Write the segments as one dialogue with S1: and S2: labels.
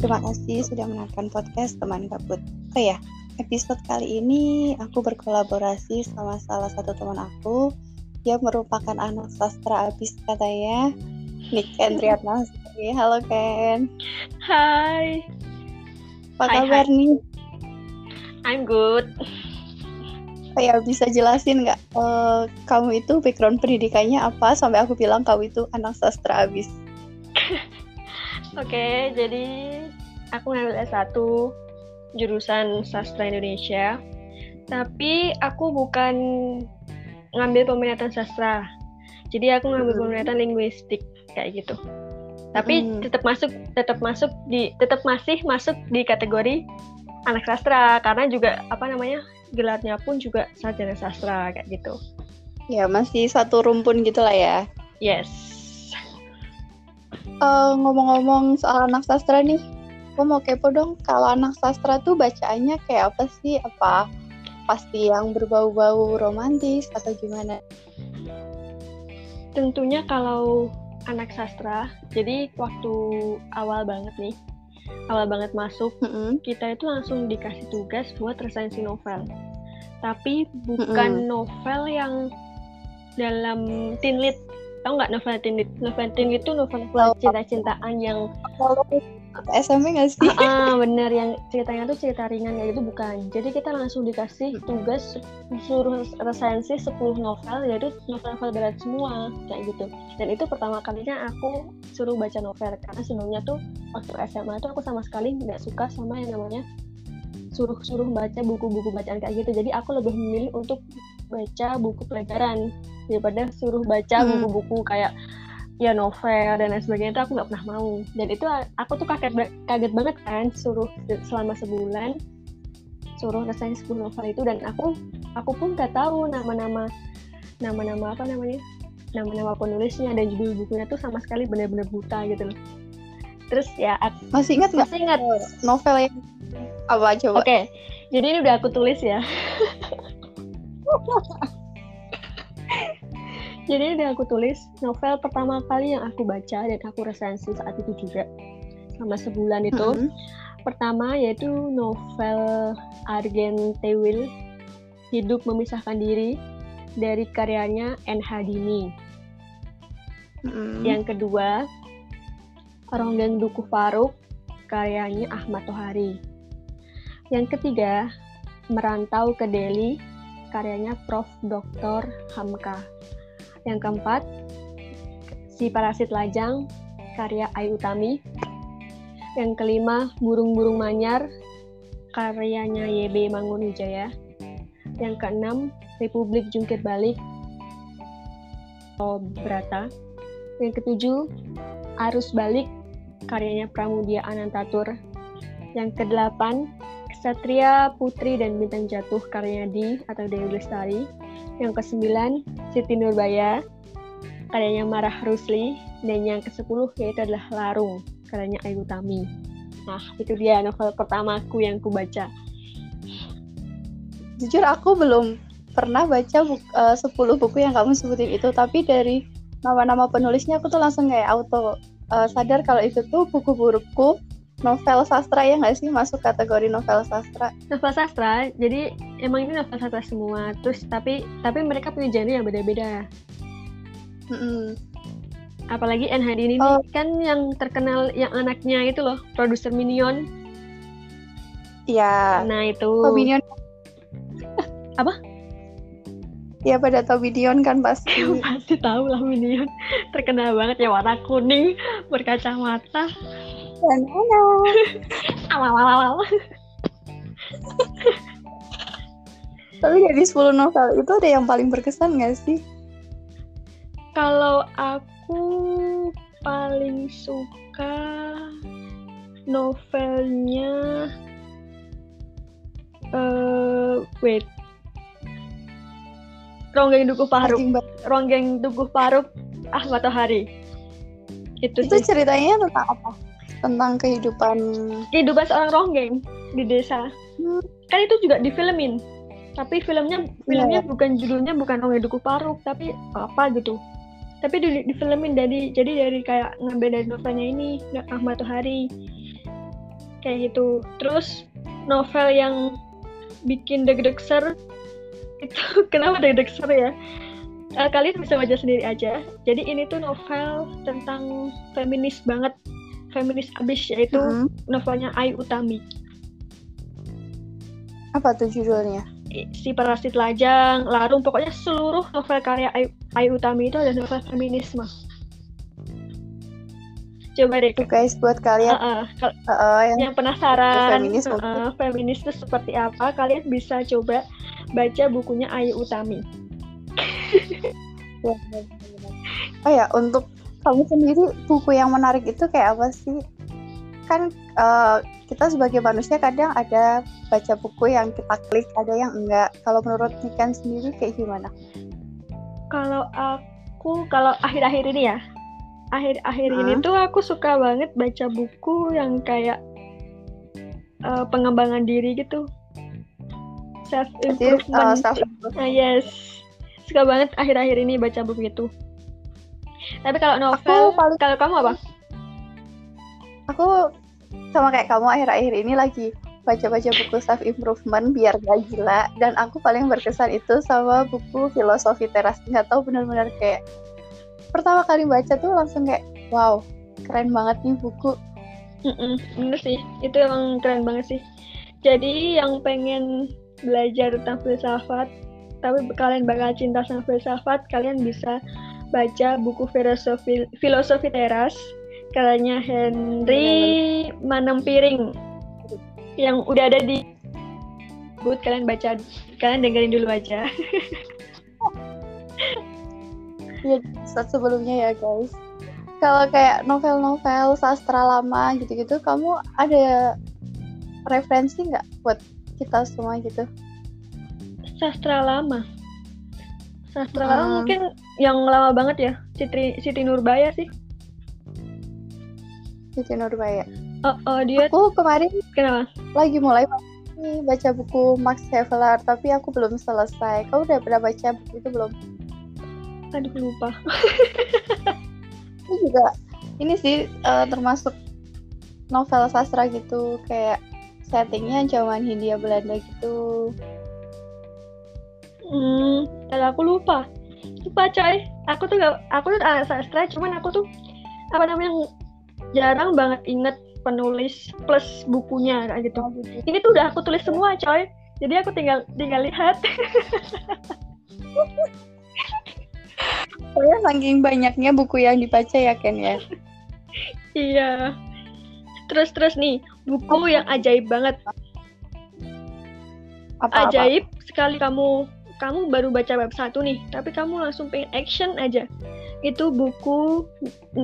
S1: Terima kasih sudah menonton podcast teman kabut. Oh ya, episode kali ini aku berkolaborasi sama salah satu teman aku yang merupakan anak sastra abis katanya, Nick Kendriatna. Halo Ken.
S2: Hai.
S1: Apa
S2: Hai,
S1: kabar
S2: hai.
S1: nih?
S2: I'm good.
S1: Kayak bisa jelasin nggak eh, kamu itu background pendidikannya apa sampai aku bilang kamu itu anak sastra abis?
S2: Oke, jadi aku ngambil S1 jurusan sastra Indonesia. Tapi aku bukan ngambil peminatan sastra. Jadi aku ngambil
S1: Hmm.
S2: peminatan linguistik kayak gitu. Tapi
S1: Hmm.
S2: tetap masuk tetap masuk di tetap masih masuk di kategori anak sastra karena juga apa namanya? gelarnya pun juga sarjana sastra kayak gitu.
S1: Ya masih satu rumpun gitu lah ya.
S2: Yes.
S1: Eh, ngomong-ngomong soal anak sastra nih, aku mau kepo dong. Kalau anak sastra tuh bacaannya kayak apa sih? Apa pasti yang berbau-bau romantis atau gimana?
S2: Tentunya kalau anak sastra, jadi waktu awal banget nih, awal banget masuk,
S1: Mm-mm.
S2: kita itu langsung dikasih tugas buat resensi novel. Tapi bukan novel yang dalam teen lit. Tahu nggak novel teen? Novel teen itu novel-novel
S1: Tahu.
S2: cinta-cintaan yang
S1: SMP nggak sih?
S2: ah, ah, bener yang ceritanya tuh cerita ringan kayak gitu bukan. Jadi kita langsung dikasih tugas suruh resensi 10 novel yaitu novel-novel berat semua kayak gitu. Dan itu pertama kalinya aku suruh baca novel karena sebelumnya tuh waktu SMA tuh aku sama sekali nggak suka sama yang namanya suruh-suruh baca buku-buku bacaan kayak gitu. Jadi aku lebih memilih untuk baca buku pelajaran daripada suruh baca
S1: Hmm.
S2: buku-buku kayak ya novel dan lain sebagainya itu aku nggak pernah mau. Dan itu aku tuh kaget kaget banget kan suruh selama sebulan suruh resensi 10 novel itu dan aku aku pun nggak tahu nama-nama nama-nama apa namanya nama-nama penulisnya dan judul bukunya tuh sama sekali benar-benar buta gitu loh. Terus ya aku
S1: Masih ingat
S2: masih ingat.
S1: Novel yang apa coba?
S2: oke jadi ini udah aku tulis ya jadi udah aku tulis novel pertama kali yang aku baca dan aku resensi saat itu juga selama sebulan itu
S1: Mm-mm.
S2: pertama yaitu novel Argen Tewil Hidup Memisahkan Diri dari karyanya N. Hadini.
S1: Mm-mm.
S2: Yang kedua Ronggeng Dukuh Faruk karyanya Ahmad Tohari. Yang ketiga Merantau ke Delhi karyanya Prof. Dr. Hamka. Yang keempat Si Parasit Lajang karya Ayu Utami. Yang kelima Burung-burung Manyar karyanya YB Mangunwijaya. Yang keenam Republik Jungkir Balik Brata. Yang ketujuh Arus Balik karyanya Pramudia Anantatur. Yang kedelapan Kesatria Putri dan Bintang Jatuh karyanya Di atau Dewi Lestari. Yang kesembilan Siti Nurbaya karyanya Marah Rusli dan yang ke-10 yaitu adalah Larung karyanya Ayu Tami. Nah, itu dia novel pertamaku yang ku baca.
S1: Jujur aku belum pernah baca buk, eh, 10 buku yang kamu sebutin itu, tapi dari nama-nama penulisnya aku tuh langsung kayak auto eh, sadar kalau itu tuh buku buku novel sastra ya nggak sih masuk kategori novel sastra.
S2: Novel sastra, jadi emang ini novel sastra semua. Terus tapi tapi mereka punya genre yang beda-beda.
S1: Mm-mm.
S2: Apalagi N Hadini ini
S1: Oh.
S2: kan yang terkenal yang anaknya itu loh, produser Minion.
S1: Iya.
S2: Nah, itu.
S1: Oh, Minion.
S2: Apa?
S1: Ya pada tahu Minion kan pasti.
S2: Pasti tahu lah Minion. Terkenal banget ya warna kuning, berkacamata.
S1: Dan halo.
S2: Awal-awal.
S1: Tapi dari 10 novel itu ada yang paling berkesan nggak sih?
S2: Kalau aku paling suka novelnya eh wait Ronggeng Dukuh
S1: banget.
S2: Ronggeng Dukuh Faruk Ahmad Tohari itu,
S1: Itu
S2: sih
S1: ceritanya tentang apa? Tentang kehidupan
S2: kehidupan seorang ronggeng di desa.
S1: Hmm.
S2: kan itu juga difilmin. Tapi filmnya filmnya bukan judulnya bukan Ronggeng Dukuh Faruk tapi apa gitu. Tapi di, difilmin dari jadi dari kayak ngambil dari novelnya ini Ahmad Tohari kayak gitu. Terus novel yang bikin deg-deg ser itu kenapa deg-deg ser ya? Uh, kalian bisa baca sendiri aja. Jadi ini tuh novel tentang feminis banget feminis abis yaitu mm -hmm. novelnya Ayu Utami.
S1: Apa tuh judulnya?
S2: Si parasit lajang larung pokoknya seluruh novel karya Ayu, Ayu Utami itu ada novel feminisme. Coba deh.
S1: Tuh guys buat kalian uh, uh,
S2: uh, uh, yang, yang penasaran feminis, uh, feminis itu seperti apa kalian bisa coba baca bukunya Ayu Utami.
S1: Oh ya untuk kamu sendiri buku yang menarik itu kayak apa sih kan uh, kita sebagai manusia kadang ada baca buku yang kita klik, ada yang enggak. Kalau menurut Niken sendiri kayak gimana?
S2: Kalau aku, kalau akhir-akhir ini ya, akhir-akhir hmm. ini tuh aku suka banget baca buku yang kayak uh, pengembangan diri gitu. Self improvement. Uh, self -improvement. Uh, yes, suka banget akhir-akhir ini baca buku itu. Tapi kalau novel, kalau kamu apa?
S1: Aku sama kayak kamu akhir-akhir ini lagi baca-baca buku self improvement biar gak gila. Dan aku paling berkesan itu sama buku filosofi teras. Nggak tahu benar-benar kayak pertama kali baca tuh langsung kayak wow keren banget nih buku.
S2: Mm-mm, bener sih. Itu emang keren banget sih. Jadi yang pengen belajar tentang filsafat tapi kalian bakal cinta sama filsafat kalian bisa baca buku filosofi filosofi teras karyanya Henry Manempiring yang udah ada di buat kalian baca kalian dengerin dulu aja.
S1: Ya saat sebelumnya ya guys. Kalau kayak novel-novel sastra lama gitu-gitu kamu ada referensi nggak buat kita semua gitu?
S2: Sastra lama sastra hmm. lama mungkin yang lama banget ya Siti Siti Nurbaya sih
S1: Siti Nurbaya.
S2: Oh, oh dia.
S1: Aku kemarin
S2: kenapa?
S1: Lagi mulai nih baca buku Max Havelaar, tapi aku belum selesai. Kau udah pernah baca buku itu belum?
S2: Aduh lupa.
S1: ini juga ini sih uh, termasuk novel sastra gitu kayak settingnya zaman Hindia Belanda gitu.
S2: Hmm, aku lupa. Lupa coy. Aku tuh gak, aku tuh anak sastra, cuman aku tuh apa namanya jarang banget inget penulis plus bukunya kayak gitu. Oh, gitu. Ini tuh udah aku tulis semua, coy. Jadi aku tinggal tinggal lihat.
S1: Saya saking banyaknya buku yang dibaca ya Ken ya.
S2: iya. Terus terus nih buku yang ajaib banget. Apa, ajaib apa? sekali kamu kamu baru baca bab satu nih, tapi kamu langsung pengen action aja. Itu buku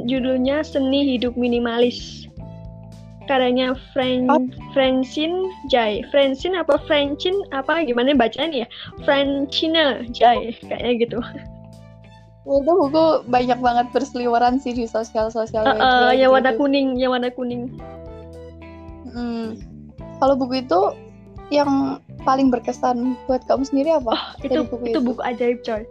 S2: judulnya Seni Hidup Minimalis. Karyanya Fran oh. Francine Jai Francine apa Francine? Apa? Gimana bacanya ya? Francina Jai kayaknya gitu.
S1: Itu buku banyak banget berseliweran sih di sosial sosial
S2: media uh, uh, yang warna kuning yang warna kuning.
S1: Hmm. kalau buku itu yang paling berkesan buat kamu sendiri apa? Oh,
S2: itu buku itu, itu buku ajaib coy.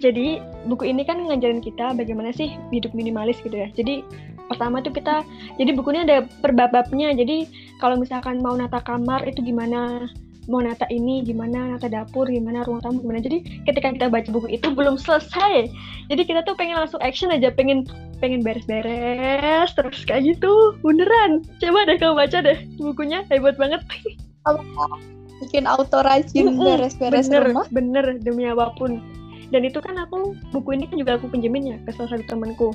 S2: Jadi buku ini kan ngajarin kita bagaimana sih hidup minimalis gitu ya. Jadi pertama tuh kita jadi bukunya ada perbab-babnya. Jadi kalau misalkan mau nata kamar itu gimana, mau nata ini gimana, nata dapur gimana, ruang tamu gimana. Jadi ketika kita baca buku itu belum selesai. Jadi kita tuh pengen langsung action aja, pengen pengen beres-beres terus kayak gitu. Beneran. Coba deh kamu baca deh bukunya, hebat banget.
S1: Bikin auto rajin beres-beres
S2: bener,
S1: rumah
S2: bener demi apa pun dan itu kan aku buku ini kan juga aku pinjemin ya ke salah satu temanku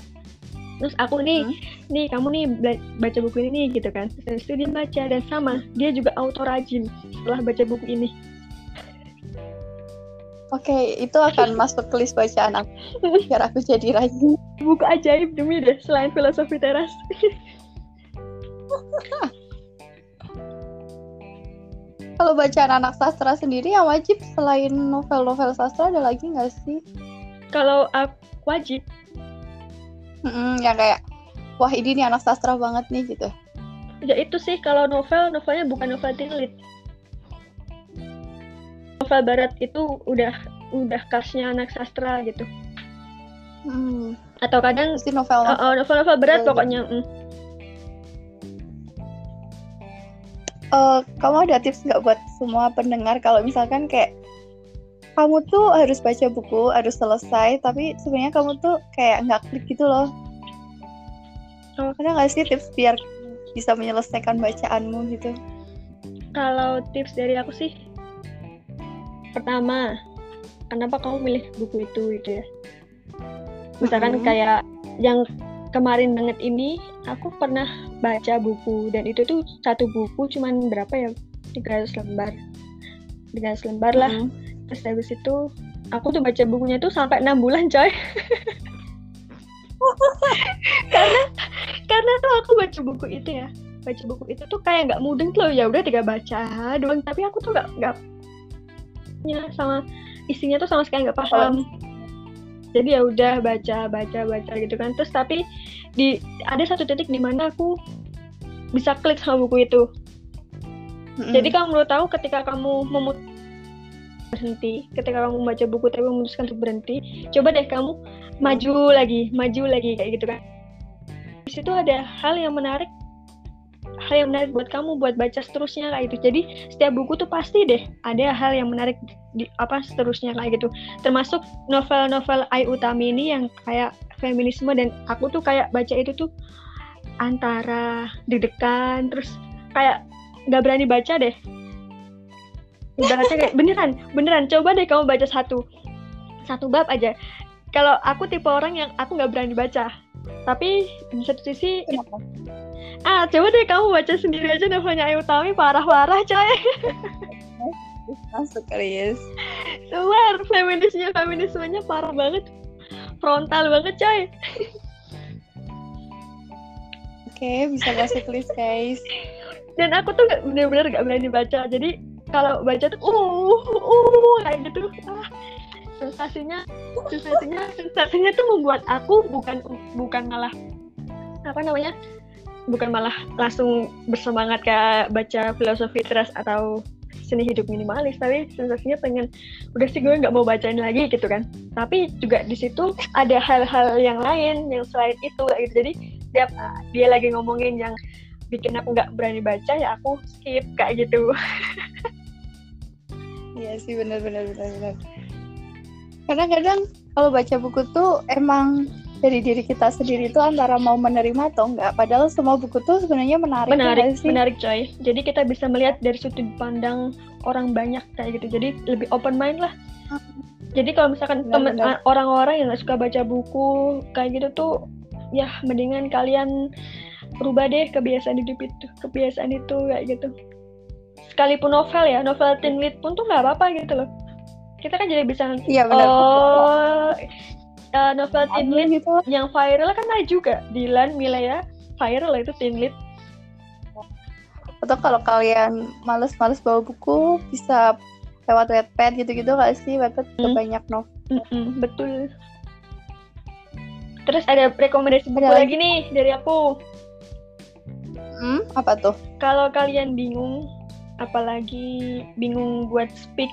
S2: terus aku nih hmm. nih kamu nih baca buku ini nih gitu kan terus dia baca dan sama dia juga auto rajin setelah baca buku ini
S1: Oke, okay, itu akan masuk ke list bacaan aku. Biar aku jadi rajin.
S2: Buku ajaib demi deh, selain filosofi teras.
S1: kalau bacaan anak sastra sendiri yang wajib selain novel-novel sastra ada lagi nggak sih?
S2: Kalau uh, wajib?
S1: Mm-mm, yang kayak wah ini nih anak sastra banget nih gitu.
S2: Ya itu sih kalau novel novelnya bukan novel tilit. Novel barat itu udah udah khasnya anak sastra gitu. Hmm. Atau kadang
S1: si novel
S2: uh, uh, novel-novel berat pokoknya. Mm
S1: uh, kamu ada tips nggak buat semua pendengar kalau misalkan kayak kamu tuh harus baca buku harus selesai tapi sebenarnya kamu tuh kayak nggak klik gitu loh oh. ada nggak sih tips biar bisa menyelesaikan bacaanmu gitu
S2: kalau tips dari aku sih pertama kenapa kamu milih buku itu gitu ya misalkan -hmm. kayak yang kemarin banget ini aku pernah baca buku dan itu tuh satu buku cuman berapa ya? 300 lembar. 300 lembar lah. Mm -hmm terus habis itu aku tuh baca bukunya tuh sampai enam bulan coy. Karena karena tuh aku baca buku itu ya. Baca buku itu tuh kayak nggak mudeng tuh ya udah tiga baca doang. Tapi aku tuh nggak nggak sama isinya tuh sama sekali nggak paham jadi ya udah baca baca baca gitu kan. Terus tapi di ada satu titik di mana aku bisa klik sama buku itu. Mm-hmm. jadi kalau menurut tahu ketika kamu memut berhenti ketika kamu membaca buku tapi memutuskan untuk berhenti coba deh kamu maju lagi maju lagi kayak gitu kan. Di situ ada hal yang menarik hal yang menarik buat kamu buat baca seterusnya kayak gitu. Jadi setiap buku tuh pasti deh ada hal yang menarik di apa seterusnya kayak gitu. Termasuk novel-novel Ai Utami ini yang kayak feminisme dan aku tuh kayak baca itu tuh antara deg-degan terus kayak nggak berani baca deh. Ibaratnya kayak beneran beneran. Coba deh kamu baca satu satu bab aja. Kalau aku tipe orang yang aku nggak berani baca. Tapi di satu sisi Kenapa? Ah coba deh kamu baca sendiri aja novelnya Ayu Tami parah-parah coy.
S1: Masuk Chris
S2: Suar, feminisnya feminismenya parah banget. Frontal banget coy.
S1: Oke, okay, bisa masuk list guys.
S2: Dan aku tuh bener-bener gak berani baca, jadi kalau baca tuh uh uh kayak gitu. Ah, sensasinya sensasinya sensasinya tuh membuat aku bukan bukan malah apa namanya bukan malah langsung bersemangat kayak baca filosofi trust atau seni hidup minimalis tapi sensasinya pengen udah sih gue nggak mau bacain lagi gitu kan. Tapi juga di situ ada hal-hal yang lain yang selain itu gitu. Jadi dia dia lagi ngomongin yang bikin aku nggak berani baca ya aku skip kayak gitu.
S1: Iya sih benar benar benar benar. Karena kadang kalau baca buku tuh emang dari diri kita sendiri itu antara mau menerima atau enggak. Padahal semua buku tuh sebenarnya menarik.
S2: Ya menarik, sih? menarik coy. Jadi kita bisa melihat dari sudut pandang orang banyak kayak gitu. Jadi lebih open mind lah. Jadi kalau misalkan orang-orang yang nggak suka baca buku kayak gitu tuh, ya mendingan kalian rubah deh kebiasaan hidup itu, kebiasaan itu kayak gitu sekalipun novel ya novel teen lead pun tuh nggak apa-apa gitu loh kita kan jadi bisa
S1: iya, benar.
S2: oh uh, novel teen lead gitu. yang viral kan ada juga. Dilan Milea viral itu teen lead.
S1: Atau kalau kalian males-males bawa buku bisa lewat Wattpad gitu-gitu gak sih? Wattpad hmm. banyak novel
S2: mm -mm, betul. Terus ada rekomendasi buku lagi? nih dari aku.
S1: Hmm apa tuh?
S2: Kalau kalian bingung apalagi bingung buat speak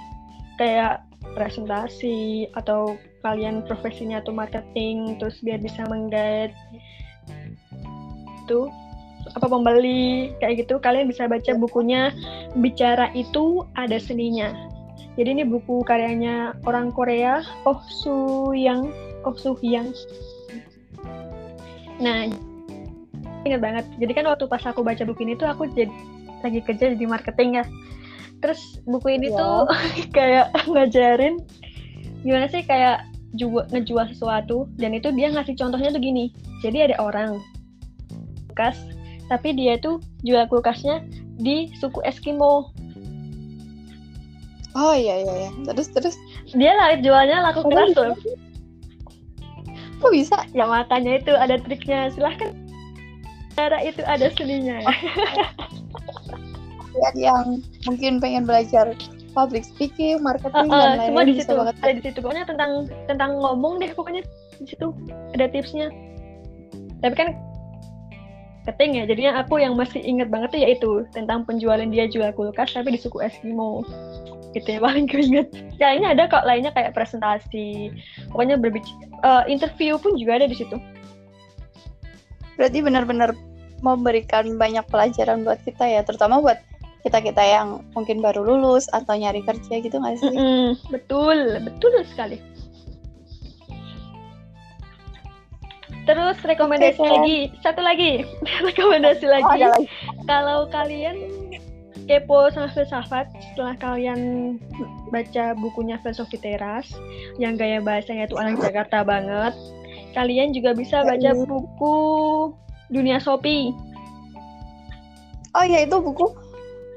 S2: kayak presentasi atau kalian profesinya atau marketing terus biar bisa menggait itu apa pembeli kayak gitu kalian bisa baca bukunya bicara itu ada seninya. Jadi ini buku karyanya orang Korea Oh Su Yang Oh Su Yang nah ingat banget. Jadi kan waktu pas aku baca buku ini tuh aku jadi lagi kerja di marketing ya. Terus buku ini yeah. tuh kayak ngajarin gimana sih kayak jual ngejual sesuatu dan itu dia ngasih contohnya tuh gini jadi ada orang kulkas tapi dia tuh jual kulkasnya di suku Eskimo.
S1: Oh iya iya iya. Terus terus?
S2: Dia lah jualnya laku keras tuh.
S1: kok bisa?
S2: Ya makanya itu ada triknya. Silahkan. Cara itu ada seninya.
S1: Kalian yang mungkin pengen belajar public speaking, marketing uh, uh, dan lain-lain
S2: semua di situ. ada di situ. Pokoknya tentang tentang ngomong deh pokoknya di situ. Ada tipsnya. Tapi kan keting ya. Jadinya aku yang masih inget banget tuh yaitu tentang penjualan dia jual kulkas tapi di suku Eskimo. Gitu ya paling keinget kayaknya ada kok lainnya kayak presentasi. Pokoknya berbicara uh, interview pun juga ada di situ.
S1: Berarti benar-benar memberikan banyak pelajaran buat kita ya. Terutama buat kita kita yang mungkin baru lulus atau nyari kerja gitu nggak sih?
S2: Mm-mm, betul, betul sekali. Terus rekomendasi
S1: Ken.
S2: lagi, satu lagi, rekomendasi
S1: Oh,
S2: lagi.
S1: ada lagi.
S2: Kalau kalian kepo sama filsafat, setelah kalian baca bukunya Filosofi Teras, yang gaya bahasanya itu anak Jakarta banget, kalian juga bisa baca
S1: Mm.
S2: buku Dunia Sopi.
S1: Oh ya itu buku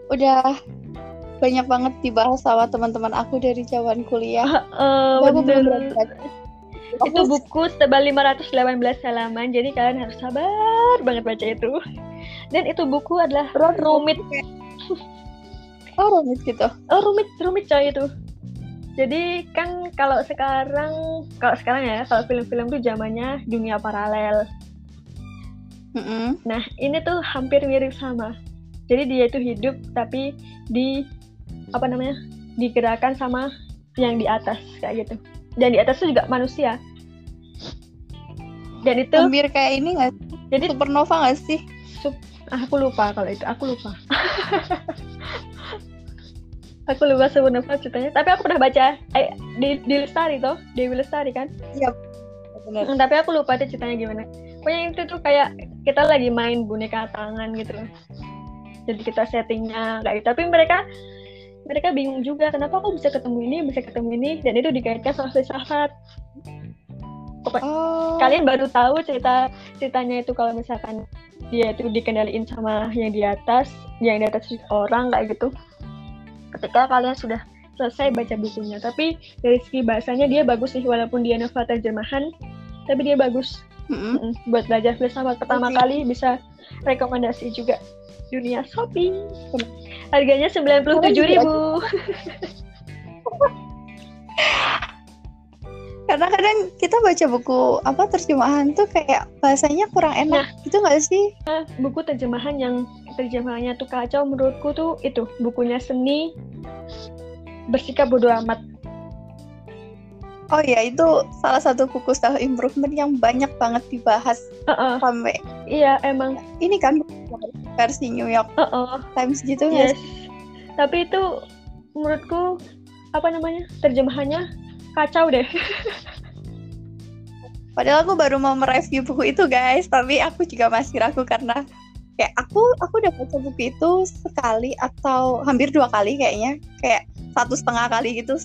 S1: udah banyak banget dibahas sama teman-teman aku dari zaman kuliah.
S2: Eh,
S1: Tapi aku belum
S2: itu buku setebal 518 halaman jadi kalian harus sabar banget baca itu. Dan itu buku adalah rumit.
S1: Oh rumit gitu.
S2: oh rumit rumit coy itu. Jadi kan kalau sekarang kalau sekarang ya kalau film-film tuh zamannya dunia paralel.
S1: Mm-mm.
S2: nah ini tuh hampir mirip sama jadi dia itu hidup tapi di apa namanya digerakkan sama yang di atas kayak gitu. Dan di atas itu juga manusia. Dan itu
S1: Hampir kayak ini nggak?
S2: jadi
S1: Supernova nggak sih?
S2: Ah, aku lupa kalau itu aku lupa. Aku lupa sebenarnya ceritanya. Tapi aku pernah baca eh, di di Lestari toh Dewi Lestari kan?
S1: Bener.
S2: Hmm, tapi aku lupa deh ceritanya gimana. Pokoknya itu tuh kayak kita lagi main boneka tangan gitu jadi kita settingnya kayak gitu. tapi mereka mereka bingung juga kenapa kok bisa ketemu ini bisa ketemu ini dan itu dikaitkan sama filsafat
S1: Oh.
S2: kalian baru tahu cerita ceritanya itu kalau misalkan dia itu dikendaliin sama yang di atas, yang di atas orang kayak gitu. Ketika kalian sudah selesai baca bukunya, tapi dari segi bahasanya dia bagus sih walaupun dia novel terjemahan, tapi dia bagus.
S1: Mm-mm.
S2: buat belajar filsafat pertama
S1: Oke.
S2: kali bisa rekomendasi juga dunia shopping. Harganya sembilan puluh tujuh ribu.
S1: Karena kadang kita baca buku apa terjemahan tuh kayak bahasanya kurang enak gitu nggak sih?
S2: Buku terjemahan yang terjemahannya tuh kacau menurutku tuh itu bukunya seni bersikap bodoh amat.
S1: Oh ya itu salah satu buku self improvement yang banyak banget dibahas
S2: Heeh,
S1: sampai
S2: iya emang.
S1: ini kan versi New York
S2: Heeh.
S1: Times gitu
S2: Yes. Tapi itu menurutku apa namanya terjemahannya kacau deh.
S1: Padahal aku baru mau mereview buku itu guys, tapi aku juga masih ragu karena kayak aku aku udah baca buku itu sekali atau hampir dua kali kayaknya, kayak satu setengah kali gitu.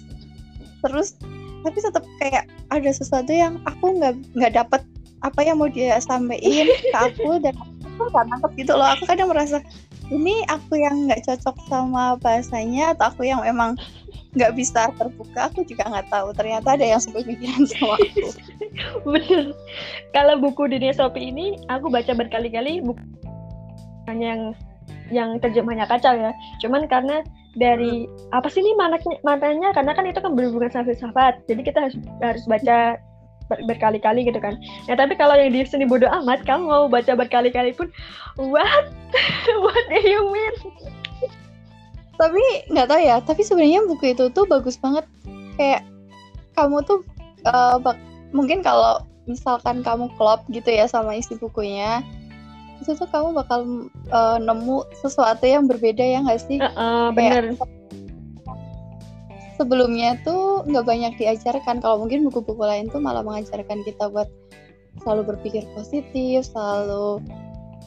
S1: Terus tapi tetap kayak ada sesuatu yang aku nggak nggak dapet apa yang mau dia sampaikan ke aku dan aku nggak nangkep gitu loh. Aku kadang merasa ini aku yang nggak cocok sama bahasanya atau aku yang memang nggak bisa terbuka aku juga nggak tahu ternyata ada yang sepemikiran sama aku
S2: Bener. Kalau buku dunia Shopee ini aku baca berkali-kali buku yang yang terjemahnya kacau ya. Cuman karena dari apa sih ini manaknya matanya karena kan itu kan berhubungan sama filsafat. Jadi kita harus harus baca ber- berkali-kali gitu kan. Nah, tapi kalau yang di seni bodoh amat kamu mau baca berkali-kali pun what? what do you mean?
S1: tapi nggak tahu ya tapi sebenarnya buku itu tuh bagus banget kayak kamu tuh bak- mungkin kalau misalkan kamu klop gitu ya sama isi bukunya itu tuh kamu bakal eh, nemu sesuatu yang berbeda ya nggak sih
S2: Heeh, bener.
S1: sebelumnya tuh nggak banyak diajarkan kalau mungkin buku-buku lain tuh malah mengajarkan kita buat selalu berpikir positif selalu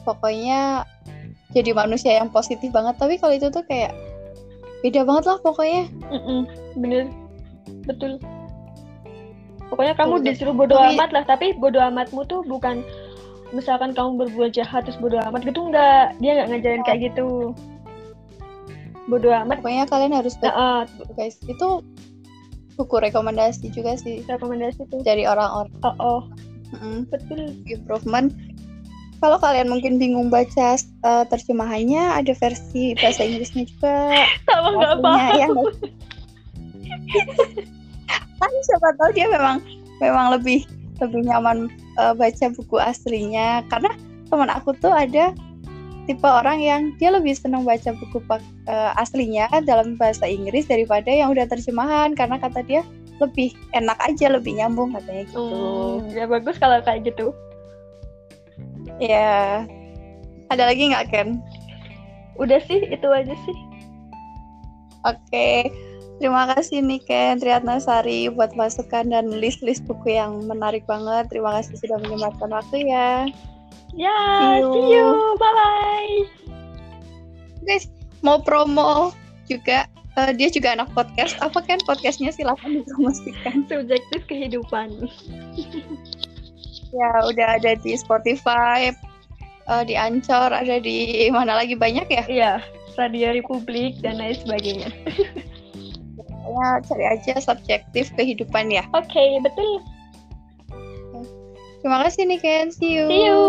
S1: pokoknya jadi manusia yang positif banget tapi kalau itu tuh kayak beda banget lah pokoknya
S2: Mm-mm, bener. Betul. Pokoknya kamu
S1: Betul.
S2: disuruh bodoh
S1: Tapi-
S2: amat lah, tapi bodoh amatmu tuh bukan misalkan kamu berbuat jahat terus bodoh amat gitu enggak. Dia nggak ngajarin kayak gitu. Bodoh amat.
S1: pokoknya kalian harus
S2: Nah,
S1: buku, guys itu buku rekomendasi juga sih
S2: rekomendasi tuh.
S1: dari orang-orang
S2: Oh, oh,
S1: Mm,
S2: betul.
S1: improvement kalau kalian mungkin bingung baca eh, terjemahannya ada versi bahasa Inggrisnya juga
S2: Sama nggak apa.
S1: ya kan siapa tahu dia memang memang lebih lebih nyaman eh, baca buku aslinya. Karena teman aku tuh ada tipe orang yang dia lebih senang baca buku eh, aslinya dalam bahasa Inggris daripada yang udah terjemahan. Karena kata dia lebih enak aja lebih nyambung katanya gitu.
S2: Hmm, ya bagus kalau kayak gitu.
S1: ya ada lagi nggak Ken?
S2: Udah sih, itu aja sih.
S1: Oke, terima kasih nih Ken Triatnasari buat masukan dan list-list buku yang menarik banget. Terima kasih sudah menyempatkan waktu ya.
S2: Ya, see you. See you. Bye bye.
S1: Guys, mau promo juga uh, dia juga anak podcast. Apa kan podcastnya silakan dipromosikan.
S2: Subjektif kehidupan.
S1: ya, udah ada di Spotify, uh, di Ancor, ada di mana lagi banyak ya?
S2: Iya, Radio Republik dan lain sebagainya.
S1: ya cari aja subjektif kehidupan ya.
S2: Oke okay, betul hmm.
S1: terima kasih nih Ken. See you.
S2: See you